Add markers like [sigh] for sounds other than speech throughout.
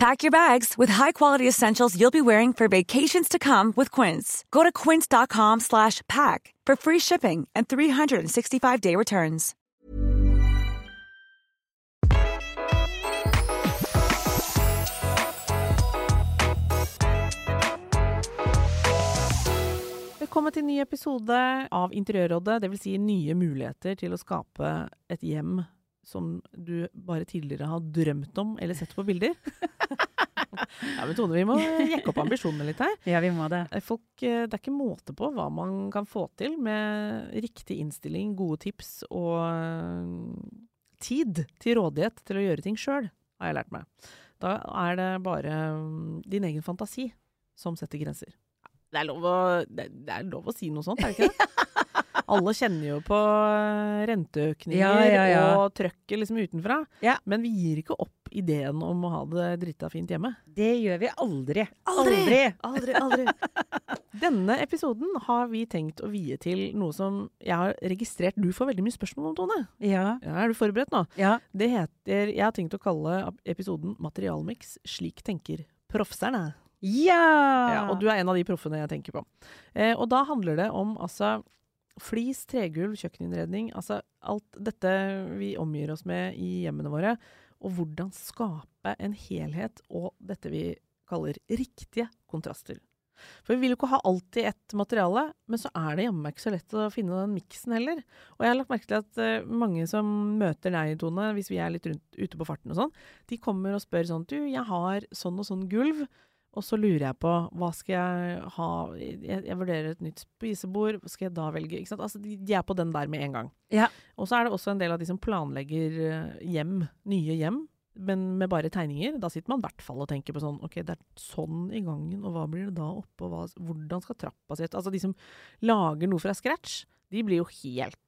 Pack your bags with high-quality essentials you'll be wearing for vacations to come with Quince. Go to quince.com slash pack for free shipping and 365-day returns. Velkommen er til en ny episode av Interiørrådet, dvs. Si nye muligheter til å skape et hjem som du bare tidligere har drømt om eller sett på bilder. [laughs] ja, men Tone, vi må jekke opp ambisjonene litt her. Ja, vi må det. Folk, eh, det er ikke måte på hva man kan få til med riktig innstilling, gode tips og eh, tid til rådighet til å gjøre ting sjøl, har jeg lært meg. Da er det bare mm, din egen fantasi som setter grenser. Det er lov å, det er lov å si noe sånt, er det ikke [laughs] det? Alle kjenner jo på eh, renteøkninger Ja, ja, ja. og trøkket liksom utenfra. Men vi gir ikke opp ideen om å ha det drita fint hjemme. Det gjør vi aldri. Aldri! Aldri, aldri. [laughs] Denne episoden har vi tenkt å vie til noe som jeg har registrert du får veldig mye spørsmål om, Tone. Ja. Ja, er du forberedt nå? ja. Det heter Jeg har tenkt å kalle episoden Materialmix Slik tenker proffserne. Ja! Ja, og du er en av de proffene jeg tenker på. Eh, og da handler det om altså flis, tregulv, kjøkkeninnredning. Altså alt dette vi omgir oss med i hjemmene våre. Og hvordan skape en helhet og dette vi kaller riktige kontraster. For vi vil jo ikke ha alltid ett materiale, men så er det jammen ikke så lett å finne den miksen heller. Og jeg har lagt merke til at eh, mange som møter deg, Tone, hvis vi er litt rundt, ute på farten og sånn, de kommer og spør sånn Du, jeg har sånn og sånn gulv. Og så lurer jeg på hva skal jeg ha Jeg, jeg vurderer et nytt spisebord, hva skal jeg da velge? Ikke sant? Altså, de, de er på den der med en gang. Ja. Og så er det også en del av de som planlegger eh, hjem, nye hjem, men med bare tegninger. Da sitter man i hvert fall og tenker på sånn Ok, det er sånn i gangen, og hva blir det da oppe, og hva, hvordan skal trappa se ut? Altså de som lager noe fra scratch, de blir jo helt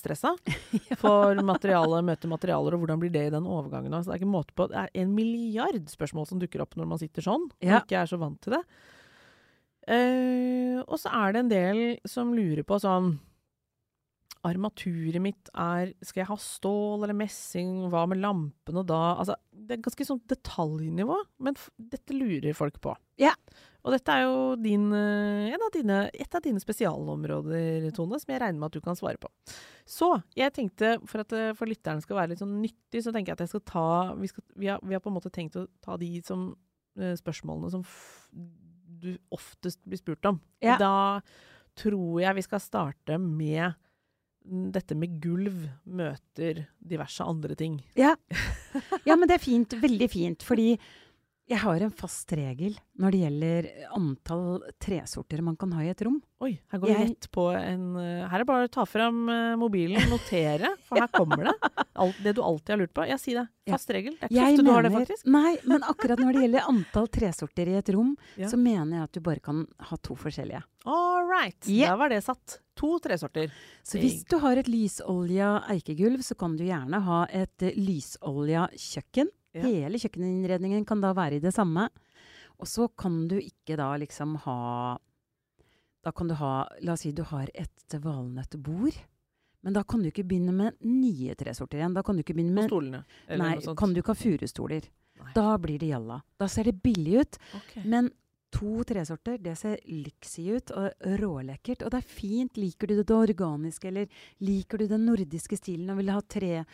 stressa [laughs] for materiale, møte materialer, og hvordan blir det i den overgangen. Altså, det er ikke måte på. Det er en milliard spørsmål som dukker opp når man sitter sånn, og Ja. ikke er så vant til det. Eh, og så er det en del som lurer på sånn Armaturet mitt er Skal jeg ha stål eller messing? Hva med lampene da? Altså, det er ganske sånn detaljnivå, men dette lurer folk på. Ja. Og dette er jo din, eh, av dine, et av dine spesialområder, Tone, som jeg regner med at du kan svare på. Så jeg tenkte, for at eh, for lytterne skal være litt sånn nyttig, så tenker jeg at jeg skal ta Vi, skal, vi, har, vi har på en måte tenkt å ta de som, eh, spørsmålene som du oftest blir spurt om. Ja. Da tror jeg vi skal starte med dette med gulv møter diverse andre ting. Ja. ja, men det er fint. Veldig fint. Fordi jeg har en fast regel når det gjelder antall tresorter man kan ha i et rom. Oi, her går vi Jeg- rett på en eh, Her er det bare å ta fram mobilen mobilen, notere, for her kommer det. Alt, det du alltid har lurt på. Ja, si det. Fast regel. Det er ikke ofte du har det, faktisk. Nei, men akkurat når det gjelder antall tresorter i et rom, Ja. så mener jeg at du bare kan ha to forskjellige. All right. Yeah. Da var det satt. To tresorter. Så hvis du har et lysolja eikegulv, så kan du gjerne ha et eh, lysolja kjøkken. Ja. Hele kjøkkeninnredningen kan da være i det samme. Og så kan du ikke da liksom ha Da kan du ha La oss si du har et valnøttbord. Men da kan du ikke begynne med nye tresorter igjen. Da kan du ikke begynne På med stolene. eller Nei, kan du ikke ha furustoler. Da blir det jalla. Da ser det billig ut. Okay. Men to tresorter, det ser lyksig ut og rålekkert. Og det er fint. Liker du det organiske, eller liker du den nordiske stilen og vil ha tre,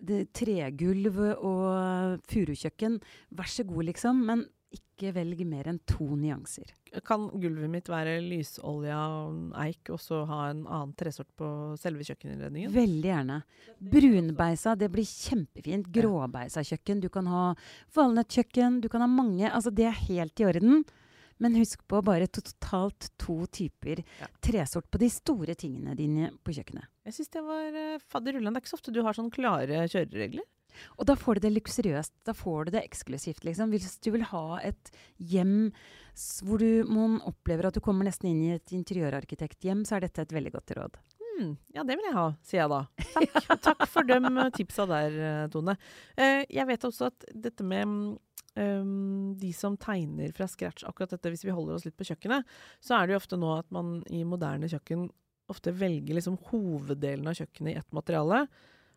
det, tregulv og furukjøkken, vær så god, liksom. Men ikke velg mer enn to nyanser. Kan gulvet mitt være lysolja eik, og så ha en annen tresort på selve kjøkkeninnredningen? Veldig gjerne. Brunbeisa, det blir kjempefint. Gråbeisa kjøkken. Du kan ha valnøttkjøkken. Du kan ha mange. Altså, det er helt i orden. Men husk på bare totalt to typer tresort på de store tingene dine på kjøkkenet. Jeg syns det var uh, fadderullan. Det er ikke så ofte du har sånn klare kjøreregler. Og da får du det luksuriøst. Da får du det eksklusivt, liksom. Hvis du vil ha et hjem hvor du, man opplever at du kommer nesten inn i et interiørarkitekthjem, så er dette et veldig godt råd. Hmm, ja, det vil jeg ha, sier jeg da. [laughs] Takk, Takk for de eh, tipsa der, eh, Tone. Eh, jeg vet også at dette med Um, de som tegner fra scratch, akkurat dette hvis vi holder oss litt på kjøkkenet, så er det jo ofte nå at man i moderne kjøkken ofte velger liksom hoveddelen av kjøkkenet i ett materiale.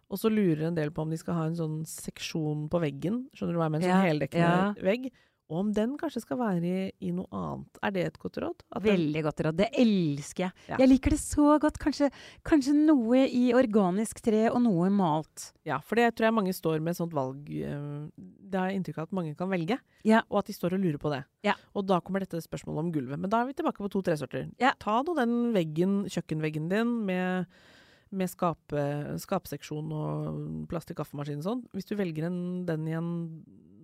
Og så lurer en del på om de skal ha en sånn seksjon på veggen, skjønner du hva jeg mener, sånn Ja, heldekkende ja. vegg. Og om den kanskje skal være i, i noe annet. Er det et godt råd? At Veldig godt råd. Det elsker jeg. Ja. Jeg liker det så godt. Kanskje, kanskje noe i organisk tre og noe malt. Ja, for det tror jeg mange står med et sånt valg eh, Det har jeg inntrykk av at mange kan velge, Ja. og at de står og lurer på det. Ja. Og da kommer dette spørsmålet om gulvet. Men da er vi tilbake på to tresorter. Ta nå den veggen, kjøkkenveggen din med, med skape, skapseksjon og plass til kaffemaskin og sånn. Hvis du velger en, den i en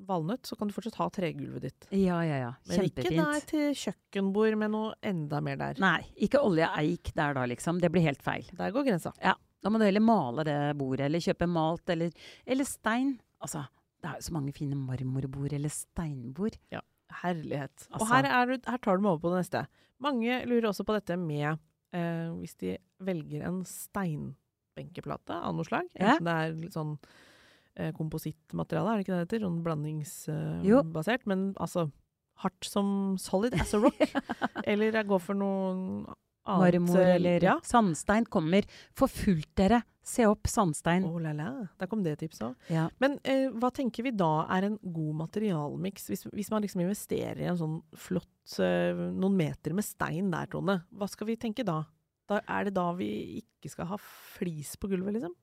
valnøtt, så kan du fortsatt ha tregulvet ditt. Ja, ja, ja. Kjempefint. Men ikke der til kjøkkenbord med noe enda mer der. Nei, ikke olje eik der da, liksom. Det blir helt feil. Der går grensa. Ja. Da må du heller male det bordet, eller kjøpe malt, eller, eller stein. Altså, det er jo så mange fine marmorbord eller steinbord. Ja, Herlighet. Og Altså- her, er du, her tar du meg over på det neste. Mange lurer også på dette med eh, hvis de velger en steinbenkeplate av noe slag. Ja. Enten det er litt sånn eh, komposittmateriale, er det ikke det det heter? Sånn blandingsbasert. blandingsbasert. men altså hardt som solid as a rock. [laughs] Eller jeg går for noe annet. Marmor eh, eller Ja. sandstein kommer for fullt, dere. Se opp sandstein. Oh la la. Der kom det tipset òg. Ja. Men eh, hva tenker vi da er en god materialmiks? Hvis, hvis man liksom investerer i en sånn flott eh, noen meter med stein der, Trone? hva skal vi tenke da? da? Er det da vi ikke skal ha flis på gulvet, liksom?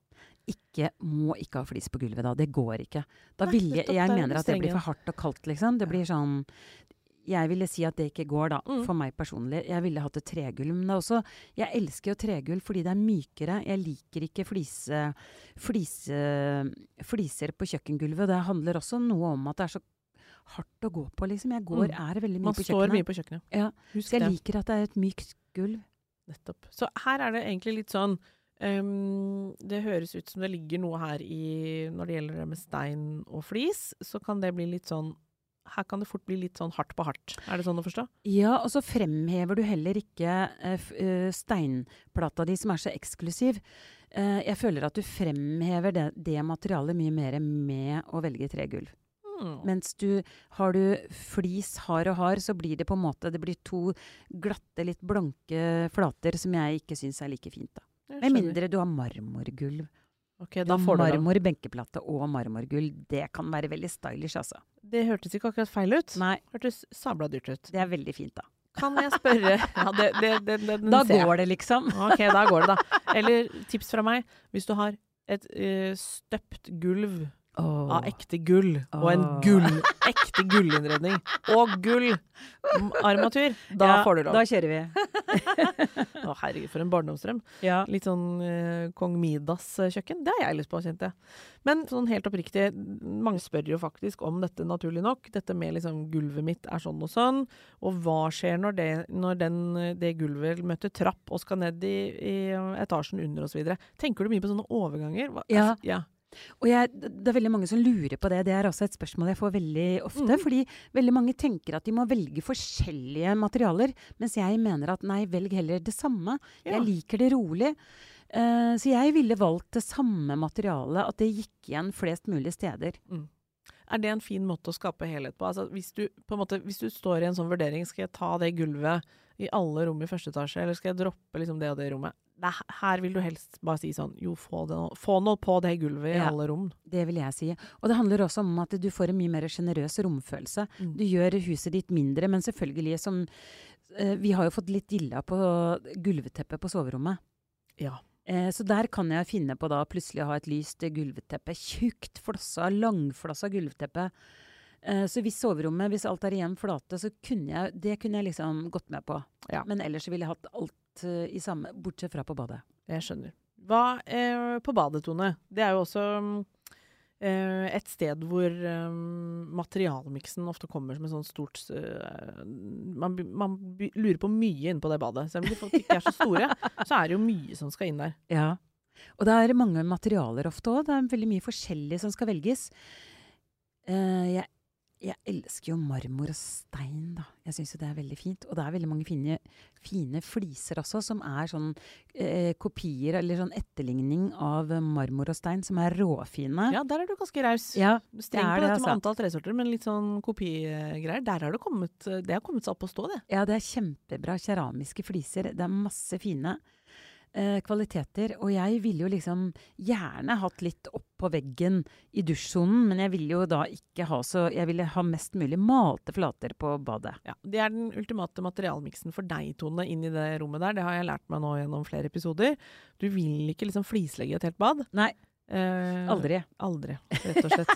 Ikke, må ikke ha flis på gulvet da. Det går ikke. Da Nei, vil jeg, jeg er mener at det blir for hardt og kaldt, liksom. Det blir sånn Jeg ville si at det ikke går, da. Mm. For meg personlig. Jeg ville hatt et tregulv. Men også Jeg elsker jo tregulv fordi det er mykere. Jeg liker ikke flise, flise, fliser på kjøkkengulvet. Det handler også noe om at det er så hardt å gå på, liksom. Jeg går, Mm. er veldig mye Man på står kjøkkenet. mye på kjøkkenet. Ja, Husk Så jeg det. liker at det er et mykt gulv. Nettopp. Så her er det egentlig litt sånn Um, Det høres ut som det ligger noe her i Når det gjelder det med stein og flis, så kan det bli litt sånn Her kan det fort bli litt sånn hardt på hardt. Er det sånn å forstå? Ja, og så fremhever du heller ikke uh, steinplata di, som er så eksklusiv. Uh, jeg føler at du fremhever det, det materialet mye mer med å velge tregulv. Hmm. Mens du har du flis hard og hard, så blir det på en måte Det blir to glatte, litt blanke flater som jeg ikke syns er like fint. da. Med mindre du har marmorgulv. Ok, da får. Marmor, benkeplate og marmorgull. Det kan være veldig stylish, altså. Det hørtes ikke akkurat feil ut. Nei, Hørtes sabla dyrt ut. det er veldig fint, da. Kan jeg spørre [laughs] Ja, det, det, det, Da går det, liksom. [laughs] Ok, da går det, da. [laughs] Eller tips fra meg. Hvis du har et uh, støpt gulv av ekte gull, og en gull, ekte gullinnredning, og gull armatur, da Ja, får du lov. Da kjører vi. [laughs] Å, herregud, for en barndomsdrøm. Ja. Litt sånn eh, kong Midas-kjøkken. Det har jeg lyst på, kjente jeg. Men sånn helt oppriktig, mange spør jo faktisk om dette, naturlig nok. Dette med liksom gulvet mitt er sånn og sånn. Og hva skjer når det, når den, det gulvet møter trapp og skal ned i, i etasjen under osv.? Tenker du mye på sånne overganger? Hva, Ja. ja. Og jeg, det er veldig mange som lurer på det. Det er også et spørsmål jeg får veldig ofte. Mm. Fordi veldig mange tenker at de må velge forskjellige materialer. Mens jeg mener at nei, velg heller det samme. Ja. Jeg liker det rolig. Uh, så jeg ville valgt det samme materialet, at det gikk igjen flest mulig steder. Er det en fin måte å skape helhet på? Altså, hvis, du, på måte, hvis du står i en sånn vurdering, skal jeg ta det gulvet i alle rom i første etasje, eller skal jeg droppe liksom det og det rommet? Er, her vil du helst bare si sånn Jo, få, det, få noe på det gulvet i Ja. alle rom. Det vil jeg si. Og det handler også om at du får en mye mer sjenerøs romfølelse. Mm. Du gjør huset ditt mindre, men selvfølgelig som eh, Vi har jo fått litt dilla på gulvteppet på soverommet. Ja. Eh, så der kan jeg finne på da plutselig å ha et lyst gulvteppe. Tjukt flossa, langflossa gulvteppe. Eh, så hvis soverommet, hvis alt er igjen flate, så kunne jeg Det kunne jeg liksom gått med på. Ja. Men ellers ville jeg hatt alt eh, i samme, bortsett fra på badet. Jeg skjønner. Hva er på badet, Tone? Det er jo også mm, et sted hvor eh, materialmiksen ofte kommer som et sånt stort eh, man, man lurer på mye inne på det badet. Selv om de folk ikke er så store, [laughs] så er det jo mye som skal inn der. Ja. Og det er mange materialer ofte òg. Det er veldig mye forskjellig som skal velges. Eh, jeg Jeg elsker jo marmor og stein, da. Jeg syns jo det er veldig fint. Og det er veldig mange fine, fine fliser også, som er sånn eh, kopier eller sånn etterligning av marmor og stein, som er råfine. Ja, der er du ganske raus. Ja, Streng det på det, dette med altså. antall tresorter, men litt sånn kopigreier. Der har det kommet Det har kommet seg opp å stå, det. Ja, det er kjempebra keramiske fliser. Det er masse fine eh, kvaliteter. Og jeg ville jo liksom gjerne hatt litt opp på veggen i dusjsonen, men jeg ville jo da ikke ha så Jeg ville ha mest mulig malte flater på badet. Ja, Det er den ultimate materialmiksen for deg, Tone, inn i det rommet der. Det har jeg lært meg nå gjennom flere episoder. Du vil ikke liksom flislegge et helt bad. Nei, Eh, aldri. Aldri, rett og slett.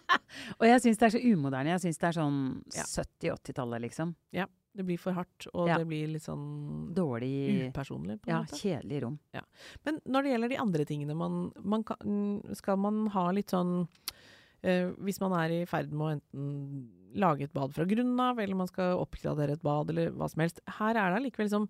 [laughs] Og jeg syns det er så umoderne. Jeg syns det er sånn Ja. 70-80-tallet, liksom. Det blir for hardt, og Ja. det blir litt sånn Dårlig upersonlig, på en Ja, måte. kjedelig rom. Men når det gjelder de andre tingene man, man kan, Skal man ha litt sånn eh, Hvis man er i ferd med å enten lage et bad fra grunnen av, eller man skal oppgradere et bad, eller hva som helst. Her er det allikevel liksom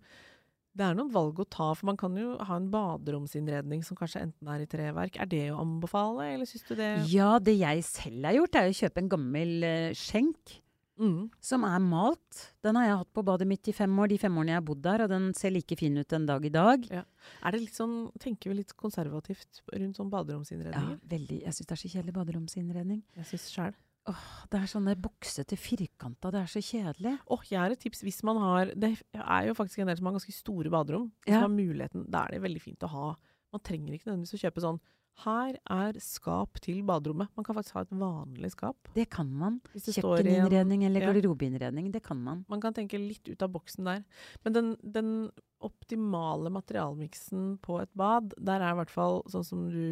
Det er noen valg å ta, for man kan jo ha en baderomsinnredning som kanskje enten er i treverk. Er det å anbefale, eller syns du det Ja, det jeg selv har gjort, er å kjøpe en gammel eh, skjenk. Mm. Som er malt. Den har jeg hatt på badet mitt i fem år, de fem årene jeg har bodd der, og den ser like fin ut en dag i dag. Er det litt sånn Tenker vi litt konservativt rundt sånn Ja, veldig. Jeg syns det er så kjedelig baderomsinnredning. Jeg syns sjæl. Det er sånne buksete, firkanta, det er så kjedelig. Åh, jeg har et tips hvis man har Det er jo faktisk en del som har ganske store baderom. Som har muligheten Da er det veldig fint å ha Man trenger ikke nødvendigvis å kjøpe sånn Her er skap til baderommet. Man kan faktisk ha et vanlig skap. Det kan man. Kjøkkeninnredning eller ja. garderobeinnredning, det kan man. Man kan tenke litt ut av boksen der. Men den, den optimale materialmiksen på et bad, der er i hvert fall sånn som du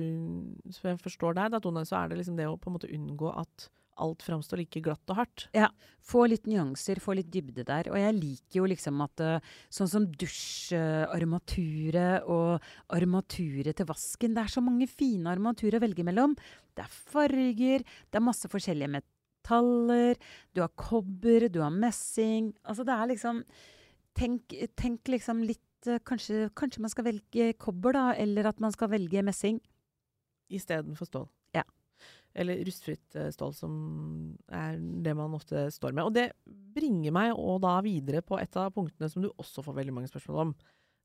Som jeg forstår deg, da, Tone, så er det liksom det å på en måte unngå at alt framstår like glatt og hardt. Ja. Få litt nyanser, få litt dybde der. Og jeg liker jo liksom at eh, sånn som dusjarmaturet og armaturet til vasken Det er så mange fine armaturer å velge mellom. Det er farger, det er masse forskjellige metaller, du har kobber, du har messing. Altså det er liksom Tenk, tenk liksom litt eh, kanskje, kanskje man skal velge kobber, da, eller at man skal velge messing. Istedenfor stål. Eller rustfritt eh, stål, som er det man ofte står med. Og det bringer meg og da videre på et av punktene som du også får veldig mange spørsmål om.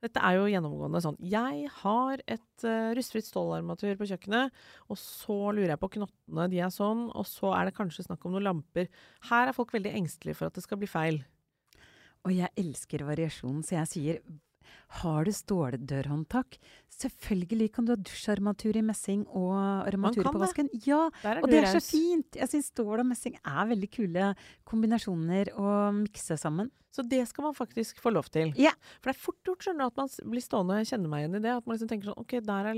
Dette er jo gjennomgående sånn Jeg har et uh, rustfritt stålarmatur på kjøkkenet, og så lurer jeg på knottene, de er sånn, og så er det kanskje snakk om noen lamper. Her er folk veldig engstelige for at det skal bli feil. Og jeg elsker variasjonen, så jeg sier har du ståldørhåndtak? Selvfølgelig kan du ha dusjarmatur i messing og armatur på på det. vasken. Ja, og det er så fint! Jeg syns stål og messing er veldig kule kombinasjoner å mikse sammen. Så det skal man faktisk få lov til. Ja. For det er fort gjort skjønner du, at man blir stående og kjenner meg igjen i det. At man liksom tenker sånn OK, der er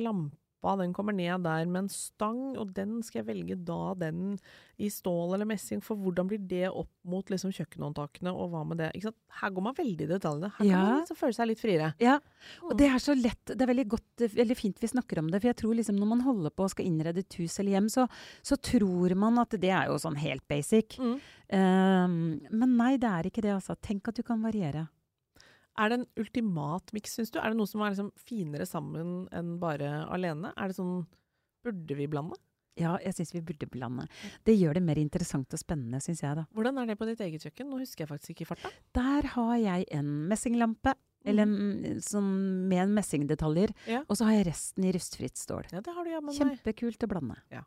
lampa, den kommer ned der med en stang, og den skal jeg velge da den i stål eller messing. For hvordan blir det opp mot liksom kjøkkenhåndtakene, og hva med det? Her går man veldig i detaljene. Her kan man liksom føle seg litt friere. Ja, og det er så lett. Det er veldig godt, veldig fint vi snakker om det. For jeg tror liksom når man holder på og skal innrede et hus eller hjem, så, så tror man at det er jo sånn helt basic. Mm. Um, men nei, det er ikke det, altså. Tenk at du kan variere. Er det en ultimat miks, syns du? Er det noe som er liksom finere sammen enn bare alene? Er det sånn Burde vi blande? Ja, jeg syns vi burde blande. Det gjør det mer interessant og spennende, syns jeg, da. Hvordan er det på ditt eget kjøkken? Nå husker jeg faktisk ikke i farta. Der har jeg en messinglampe. Eller mm, sånn med en messingdetaljer. Ja. Og så har jeg resten i rustfritt stål. Ja, det har du ja, med Kjempekult å blande. Ja.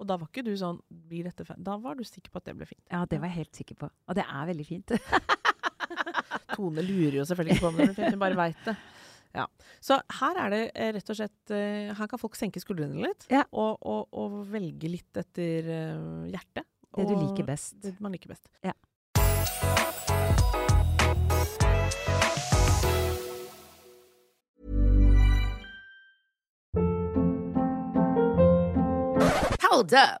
Og da var ikke du sånn? Da var du sikker på at det ble fint. Ja, det var jeg helt sikker på. Og det er veldig fint. [laughs] Tone lurer jo selvfølgelig ikke på om det blir fint, hun bare veit det. Ja. Så her er det eh, rett og slett eh, Her kan folk senke skuldrene litt Ja. og, og, og velge litt etter eh, hjertet. Det du liker best. Det man liker best. Ja. Hold up.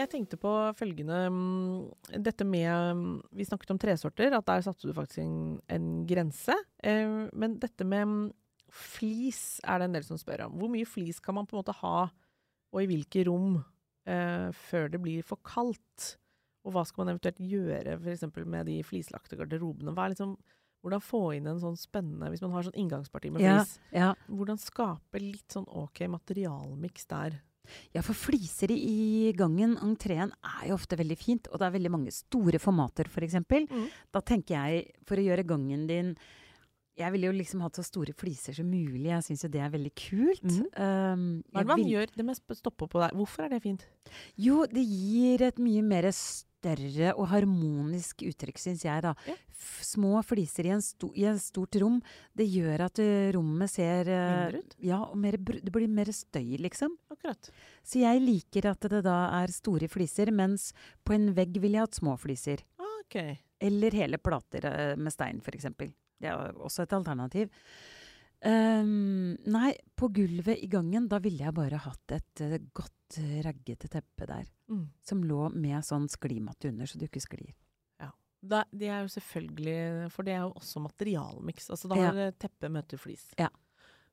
jeg tenkte på følgende mm, Dette med mm, Vi snakket om tresorter, at der satte du faktisk en, en grense. Eh, men dette med mm, flis er det en del som spør om. Hvor mye flis kan man på en måte ha, og i hvilke rom, eh, før det blir for kaldt? Og hva skal man eventuelt gjøre f.eks. med de flislagte garderobene? Hva er liksom, hvordan få inn en sånn spennende Hvis man har sånn inngangsparti med Ja, flis, ja. hvordan skape litt sånn ok materialmiks der? Ja, for fliser i gangen, entreen, er jo ofte veldig fint. Og det er veldig mange store formater, f.eks. Mm. Da tenker jeg, for å gjøre gangen din Jeg ville jo liksom hatt så store fliser som mulig. Jeg syns jo det er veldig kult. Mm. Um, Hva er det man vil- gjør? Det med å stoppe på der. Hvorfor er det fint? Jo, det gir et mye mer større og harmonisk uttrykk, syns jeg, da. Ja. Små fliser i, en sto i et stort rom, det gjør at eh, rommet ser eh, Mindre ut? Ja, og mer, det blir mer støy, liksom. Akkurat. Så jeg liker at det da er store fliser, mens på en vegg ville jeg hatt små fliser. Okay. Eller hele plater eh, med stein, f.eks. Det er også et alternativ. Ehm, nei, på gulvet i gangen, da ville jeg bare hatt et uh, godt, uh, raggete teppe der. Mm. Som lå med sånn sklimatte under, så du ikke sklir. Da, det er jo selvfølgelig For det er jo også materialmiks. Altså da Ja. har det teppe møter flis. Ja.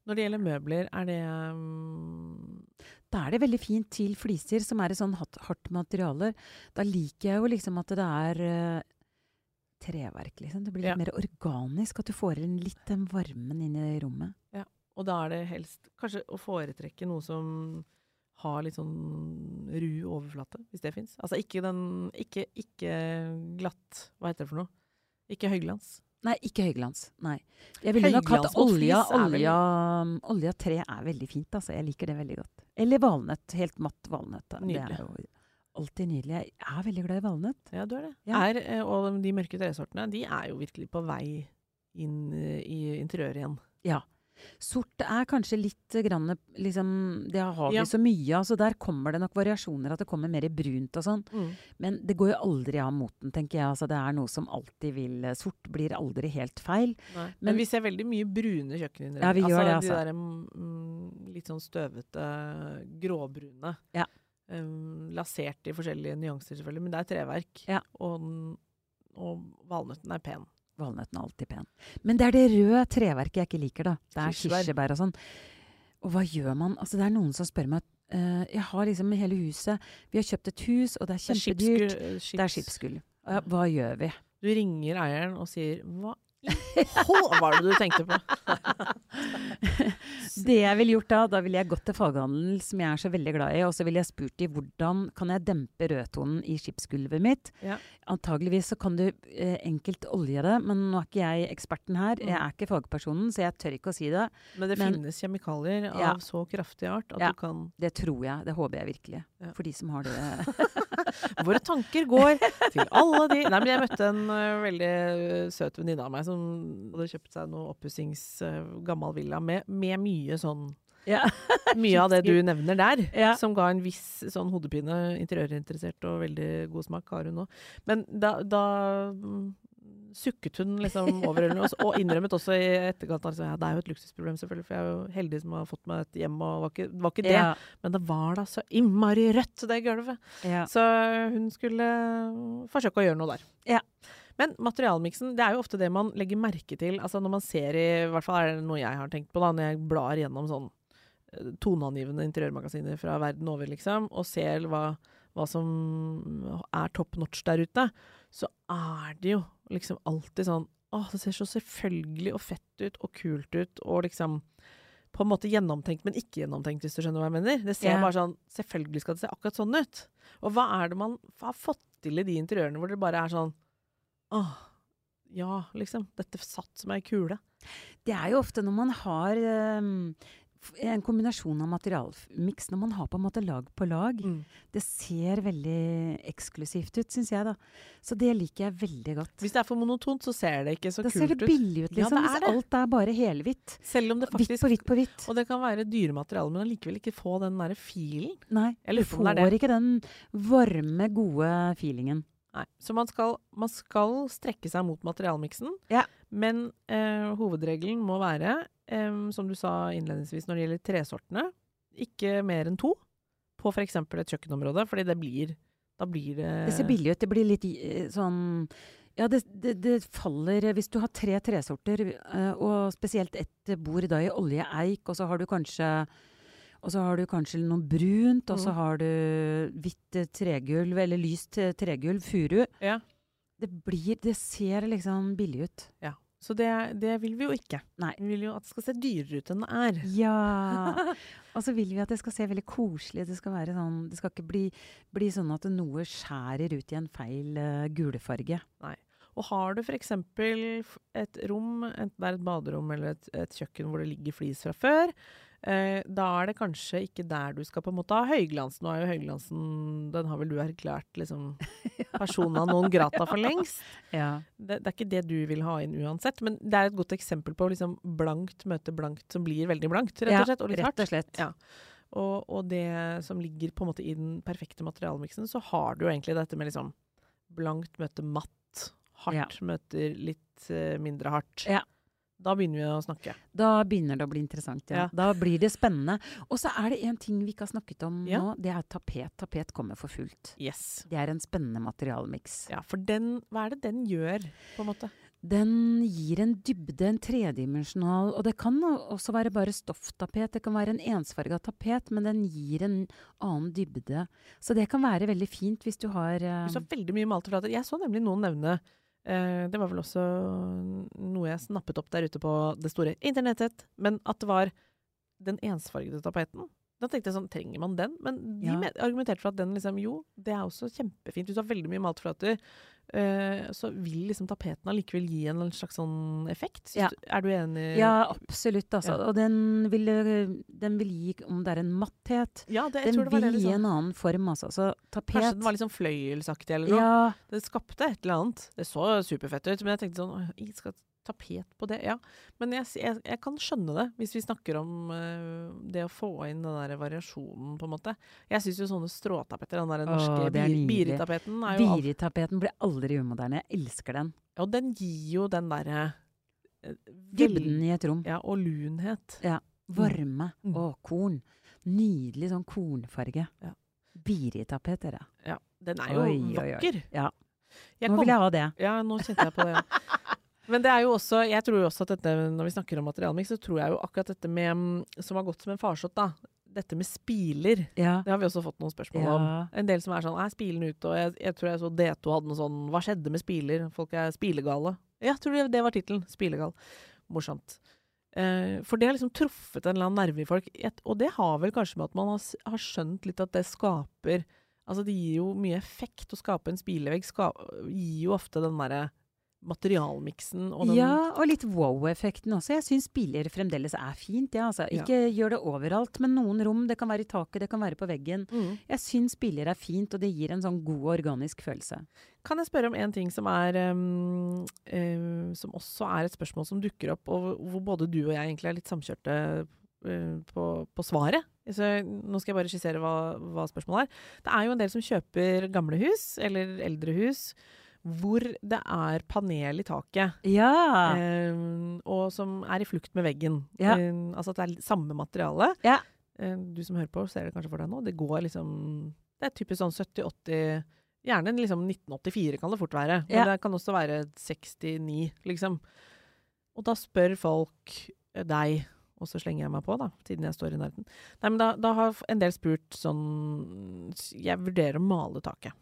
Når det gjelder møbler, er det um, Da er det veldig fint til fliser, som er et sånn hardt, materialer. materiale. Da liker jeg jo liksom at det er eh, treverk, liksom. Det blir litt Ja. mer organisk. At du får inn litt den varmen inn i rommet. Ja, Og da er det helst kanskje å foretrekke noe som har litt sånn ru overflate, hvis det fins. Altså ikke den Ikke, ikke glatt Hva heter det for noe? Ikke høyglans. Nei, ikke høyglans. Nei. Jeg ville nok hatt olja. vel- Olja, olja tre er veldig fint, altså. Jeg liker det veldig godt. Eller valnøtt. Helt matt valnøtt. Nydelig. Det er jo alltid nydelig. Jeg er veldig glad i valnøtt. Ja, du er det. Ja. Er, eh, og de mørke tresortene, de er jo virkelig på vei inn eh, i interiøret igjen. Ja. Sort er kanskje litt grann, liksom, Det har vi Ja. så mye av, så der kommer det nok variasjoner. At det kommer mer i brunt og sånn. Men det går jo aldri av moten, tenker jeg. Altså, det er noe som alltid vil Sort blir aldri helt feil. Men, Men- vi ser veldig mye brune kjøkkeninnredninger. Ja, vi gjør det, De altså. der mm, litt sånn støvete, gråbrune. Ja. Um, lasert i forskjellige nyanser, selvfølgelig. Men det er treverk. Ja. Og, og valnøtten er pen. Valnøtten er alltid pen. Men det er det røde treverket jeg ikke liker, da. Det er Kirsebær. og sånn. Og hva gjør man? Altså, det er noen som spør meg uh, Jeg har liksom hele huset Vi har kjøpt et hus, og det er er kjempedyrt. Det er skipsgull. Uh, hva gjør vi? Du ringer eieren og sier 'hva i hå var det du tenkte på'? [laughs] Det jeg ville gjort da, da ville jeg gått til faghandelen, som jeg er så veldig glad i, og så ville jeg spurt de hvordan kan jeg dempe rødtonen i skipsgulvet mitt. Ja. Antageligvis så kan du eh, enkelt olje det, men nå er ikke jeg eksperten her. Jeg er ikke fagpersonen, så jeg tør ikke å si det. Men det Men- finnes kjemikalier av Ja. så kraftig art at Ja. du kan Det tror jeg. Det håper jeg virkelig. Ja. For de som har det. [laughs] Våre tanker går til alle de Nei, men jeg møtte en uh, veldig ø, søt venninne av meg som hadde kjøpt seg noe oppussings ø, gammel villa med, med mye sånn ja. [laughs] Mye av det du nevner der, Ja. som ga en viss sånn hodepine. Interiørinteressert og veldig god smak har hun nå. Men da, da mm, sukket hun liksom [laughs] over ølen, og innrømmet også i etterkant at ja, det er jo et luksusproblem, selvfølgelig, for jeg er jo heldig som har fått meg et hjem, og var ikke, var ikke det. Ja. Men det var da så innmari rødt, det gulvet. Ja. Så hun skulle forsøke å gjøre noe der. Ja. Men materialmiksen, det er jo ofte det man legger merke til. Altså når man ser i I hvert fall er det noe jeg har tenkt på da, når jeg blar gjennom sånn eh, toneangivende interiørmagasiner fra verden over, liksom, og ser hva, hva som er top notch der ute, så er det jo liksom alltid sånn Å, det ser så selvfølgelig og fett ut og kult ut, og liksom på en måte gjennomtenkt, men ikke gjennomtenkt, hvis du skjønner hva jeg mener. Det ser yeah. bare sånn Selvfølgelig skal det se akkurat sånn ut. Og hva er det man har fått til i de interiørene hvor det bare er sånn Åh, ja, liksom. Dette satt som ei kule. Det er jo ofte når man har um, en kombinasjon av materialmiks, når man har på en måte lag på lag. Det ser veldig eksklusivt ut, syns jeg, da. Så det liker jeg veldig godt. Hvis det er for monotont, så ser det ikke så Da kult ser det ut. billig ut, Ja, liksom. det er hvis det. alt er bare helhvitt. Selv om det faktisk Hvitt på hvitt på hvitt. Og det kan være dyre materialer, men allikevel ikke få den derre filen. Nei, du får det. ikke den varme, gode feelingen. Nei. Så man skal, man skal strekke seg mot materialmiksen, Ja. men eh, hovedregelen må være, eh, som du sa innledningsvis når det gjelder tresortene, ikke mer enn to på f.eks. et kjøkkenområde, fordi det blir Da blir det Det ser billig ut. Det blir litt eh, sånn Ja, det, det, det faller eh, Hvis du har tre tresorter, eh, og spesielt ett bord da i olje eik, og så har du kanskje og så har du kanskje noe brunt, og så Mm. har du hvitt eh, tregulv, eller lyst eh, tregulv, furu. Ja. Det blir Det ser liksom billig ut. ja. Så det, det vil vi jo ikke. Nei. Vi vil jo at det skal se dyrere ut enn det er. Ja. [laughs] Og så vil vi at det skal se veldig koselig ut. Det skal være sånn Det skal ikke bli, bli sånn at noe skjærer ut i en feil uh, gulefarge. Og har du f.eks. et rom, enten det er et baderom eller et, et kjøkken hvor det ligger flis fra før, eh, da er det kanskje ikke der du skal på en måte ha høyglans. Nå er jo høyglansen Den har vel du erklært liksom [laughs] persona non grata for lengst. [laughs] Ja. Det, det er ikke det du vil ha inn uansett, men det er et godt eksempel på liksom blankt møte blankt som blir veldig blankt, rett og slett. Og litt hardt. rett og slett. Ja. Og, og det som ligger på en måte i den perfekte materialmiksen, så har du jo egentlig dette med liksom blankt møter matt, hardt møter litt uh, mindre hardt. Ja. Da begynner vi å snakke. Da begynner det å bli interessant, ja. Ja. Da blir det spennende. Og så er det en ting vi ikke har snakket om Ja. nå. Det er tapet. Tapet kommer for fullt. Yes. Det er en spennende materialmiks. Ja, for den Hva er det den gjør, på en måte? Den gir en dybde, en tredimensjonal Og det kan også være bare stofftapet. Det kan være en ensfarga tapet, men den gir en annen dybde. Så det kan være veldig fint hvis du har Hvis Du sa veldig mye malte flater. Jeg så nemlig noen nevne Det var vel også noe jeg snappet opp der ute på det store internettet. Men at det var den ensfargede tapeten. Da tenkte jeg sånn, trenger man den? Men de Ja. argumenterte for at den liksom, jo, det er også kjempefint. Hvis du har veldig mye maltflater, eh, så vil liksom tapeten allikevel gi en slags sånn effekt. Ja. du- Er du enig? Ja, absolutt, altså. Ja. Og den vil, den vil gi, om det er en matthet Ja, det, Den tror det vil gi liksom. en annen form, altså. Så tapet Kanskje den var sånn fløyelsaktig eller noe. Ja, Det skapte et eller annet. Det så superfett ut, men jeg tenkte sånn jeg skal tapet på det. Ja. Men jeg, jeg, jeg kan skjønne det, hvis vi snakker om uh, det å få inn den der variasjonen, på en måte. Jeg syns jo sånne stråtapeter, den der norske det er jo alt, Biritapeten blir aldri umoderne. Jeg elsker den. Og den gir jo den derre uh, Dybden i et rom. Ja, og lunhet. Ja. Varme Mm. og korn. Nydelig sånn kornfarge. Ja. Biritapet, dere. Ja, den er jo Oi, oi, oi. Ja. Jeg Nå vil jeg ha det. Ja, nå kjente jeg på det. Ja. [laughs] Men det er jo også, jeg tror jo også at dette, når vi snakker om materialmiks, så tror jeg jo akkurat dette med, mm, som har gått som en farsott, da, dette med spiler, Ja. det har vi også fått noen spørsmål om. En del som er sånn, er spilen ute? Og jeg, jeg tror jeg så D2 hadde noe sånn, hva skjedde med spiler? Folk er spilegale. Ja, tror det, det var tittelen. Spilegal. Morsomt. Eh, for det har liksom truffet en eller annen nerve i folk. Og det har vel kanskje med at man har, har skjønt litt at det skaper Altså det gir jo mye effekt å skape en spilevegg. Ska, gir jo ofte den derre materialmiksen og den ja, og litt wow-effekten også. Jeg syns biler fremdeles er fint. Ja, altså. Ja. Ikke gjør det overalt, men noen rom. Det kan være i taket, det kan være på veggen. Mm. Jeg syns biler er fint, og det gir en sånn god organisk følelse. Kan jeg spørre om en ting som er um, um, Som også er et spørsmål som dukker opp, og hvor både du og jeg egentlig er litt samkjørte uh, på, på svaret. Så nå skal jeg bare skissere hva, hva spørsmålet er. Det er jo en del som kjøper gamle hus, eller eldre hus, hvor det er panel i taket. Ja! eh, og som er i flukt med veggen. Ja. Eh, altså at det er samme materiale. Ja. Eh, du som hører på, ser det kanskje for deg nå. Det går liksom Det er typisk sånn 70-80 Gjerne liksom 1984 kan det fort være. Men Ja. det kan også være 69, liksom. Og da spør folk eh, deg, og så slenger jeg meg på, da, siden jeg står i nærheten. Nei, men da, da har en del spurt sånn Jeg vurderer å male taket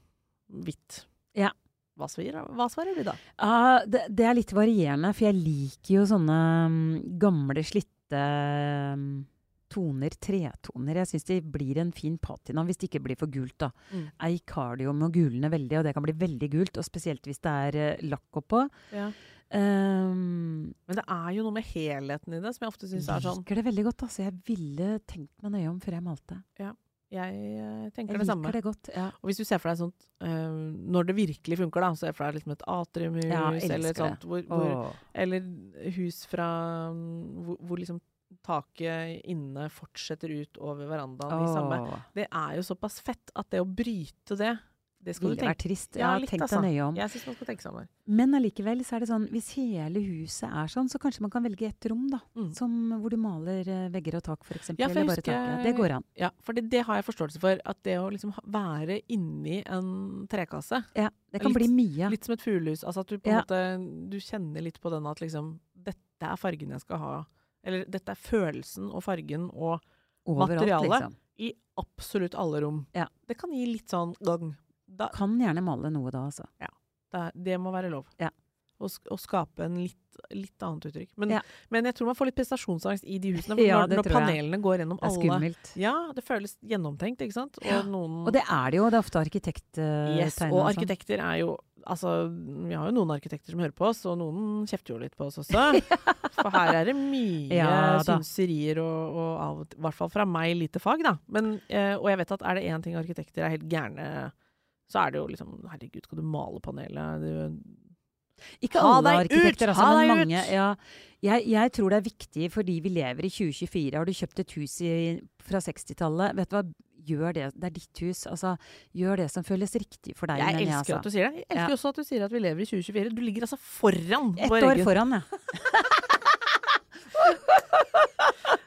hvitt. Ja. Hva svarer, hva svarer du da? Uh, det, det er litt varierende, for jeg liker jo sånne um, gamle, slitte um, toner, tretoner. Jeg syns det blir en fin patina hvis det ikke blir for gult, da. Mm. Eik har det jo med å gulne veldig, og det kan bli veldig gult. Og spesielt hvis det er uh, lakk oppå. Ja. Um, Men det er jo noe med helheten i det som jeg ofte syns er sånn liker det veldig godt. Altså. Jeg ville tenkt meg nøye om før jeg malte. Jeg eh, tenker Jeg det samme. liker det godt. Ja. Og hvis du ser for deg sånt uh, Når det virkelig funker, da, så ser for deg liksom et atriumhus Ja, eller sånt hvor, hvor, Eller hus fra mm, hvor, hvor liksom taket inne fortsetter ut over verandaen i samme Det er jo såpass fett at det å bryte det Det skal ville du vært trist. Ja, litt, tenk altså. deg nøye om. Jeg syns man skal tenke seg om. Men allikevel så er det sånn, hvis hele huset er sånn, så kanskje man kan velge ett rom, da. Mm. Som hvor du maler eh, vegger og tak, f.eks. Ja, eller bare taket. Det går an. Ja, for det, det har jeg forståelse for. At det å liksom være inni en trekasse, Ja, det kan Litt- bli mye. litt som et fuglehus Altså at du på en Ja. måte Du kjenner litt på den at liksom Dette er fargen jeg skal ha. Eller dette er følelsen og fargen og Overalt, materialet. liksom. i absolutt alle rom. Ja. Det kan gi litt sånn gang. Da, Kan gjerne male noe da, altså. det, det må være lov. Ja. Å, å skape en litt, litt annet uttrykk. Men, Ja. men jeg tror man får litt prestasjonsangst i de husene. Ja, når, når tror jeg. panelene går gjennom alle Det er alle skummelt. Ja, det føles gjennomtenkt, ikke sant? Og Ja, noen Og det er det jo. Det er ofte arkitekttegn Yes, og arkitekter er jo Altså, vi har jo noen arkitekter som hører på oss, og noen kjefter jo litt på oss også. [laughs] For her er det mye Ja, synserier og, og av i hvert fall fra meg, lite fag, da. Men, eh, og jeg vet at er det én ting arkitekter er helt gærne, så er det jo liksom Herregud, skal du male panelet? Du, Ikke alle arkitekter, altså, men mange. Ja, jeg, jeg tror det er viktig fordi vi lever i 2024. Har du kjøpt et hus i, fra 60-tallet, vet du hva, gjør det. Det er ditt hus. Altså, gjør det som føles riktig for deg. jeg elsker elsker altså. at du sier det. Jeg elsker Ja. også at du sier at vi lever i 2024. Du ligger altså foran Ett år foran, ja. [laughs]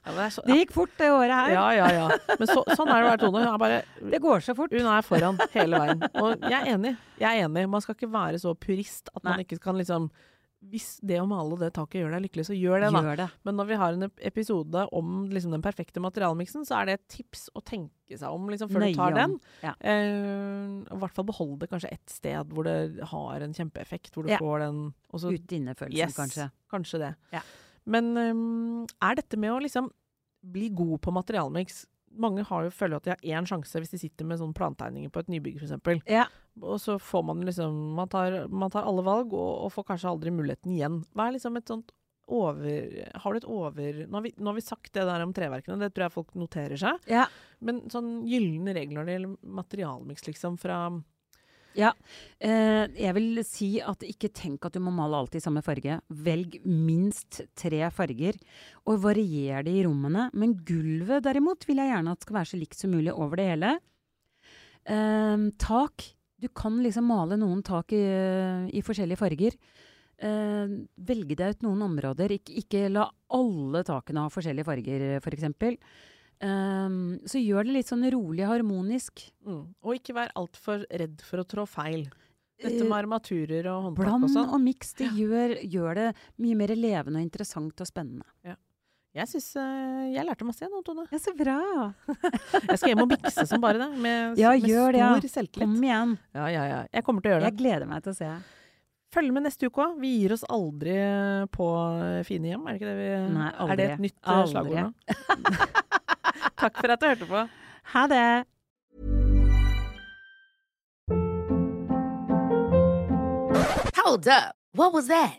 Ja, så, Det gikk fort, det året her. ja, ja, ja. Men så, sånn er det å være Tone. Hun er bare Det går så fort. Hun er foran hele veien. Og jeg er enig. Jeg er enig. Man skal ikke være så purist at man ikke kan liksom Hvis det å male det taket gjør deg lykkelig, så gjør det, da. Gjør det. Men når vi har en episode om liksom, den perfekte materialmiksen, så er det et tips å tenke seg om liksom, før Nøye du tar om. den. Ja. Eh, I hvert fall beholde det kanskje ett sted hvor det har en kjempeeffekt. Hvor du Ja. får den og så- Ute-inne-følelsen, Yes. kanskje. Kanskje det. Ja. Men um, er dette med å liksom bli god på materialmiks Mange har jo føler at de har én sjanse hvis de sitter med sånne plantegninger på et nybygg f.eks. Ja. Og så får man liksom Man tar, man tar alle valg og, og får kanskje aldri muligheten igjen. Hva er liksom et sånt over Har du et over Nå har vi, nå har vi sagt det der om treverkene, det tror jeg folk noterer seg. Ja. Men sånn gylne regler når det gjelder materialmiks, liksom, fra Ja. Eh, jeg vil si at ikke tenk at du må male alt i samme farge. Velg minst tre farger, og varier det i rommene. Men gulvet derimot vil jeg gjerne at skal være så likt som mulig over det hele. Eh, tak. Du kan liksom male noen tak i, i forskjellige farger. Eh, velge deg ut noen områder. Ik ikke la alle takene ha forskjellige farger, f.eks. Um, så gjør det litt sånn rolig harmonisk. mm. Og ikke vær altfor redd for å trå feil. Dette Eh, med armaturer og håndtak og Bland sånn. og miks, det gjør, gjør det mye mer levende og interessant og spennende. Jeg syns Jeg lærte masse igjen nå, Tone. Ja, så bra! [laughs] Jeg skal hjem og mikse som bare det. Med, Ja, med gjør det, ja. stor selvtillit. Kom igjen. Ja, ja, ja. Jeg kommer til å gjøre det. Jeg gleder meg til å se. Følg med neste uke òg. Vi gir oss aldri på fine hjem. Er det ikke det vi Nei, Er det et nytt eh, Aldri. slagord nå? [laughs] Takk for at du hørte på. Ha det! Hold up. What was that?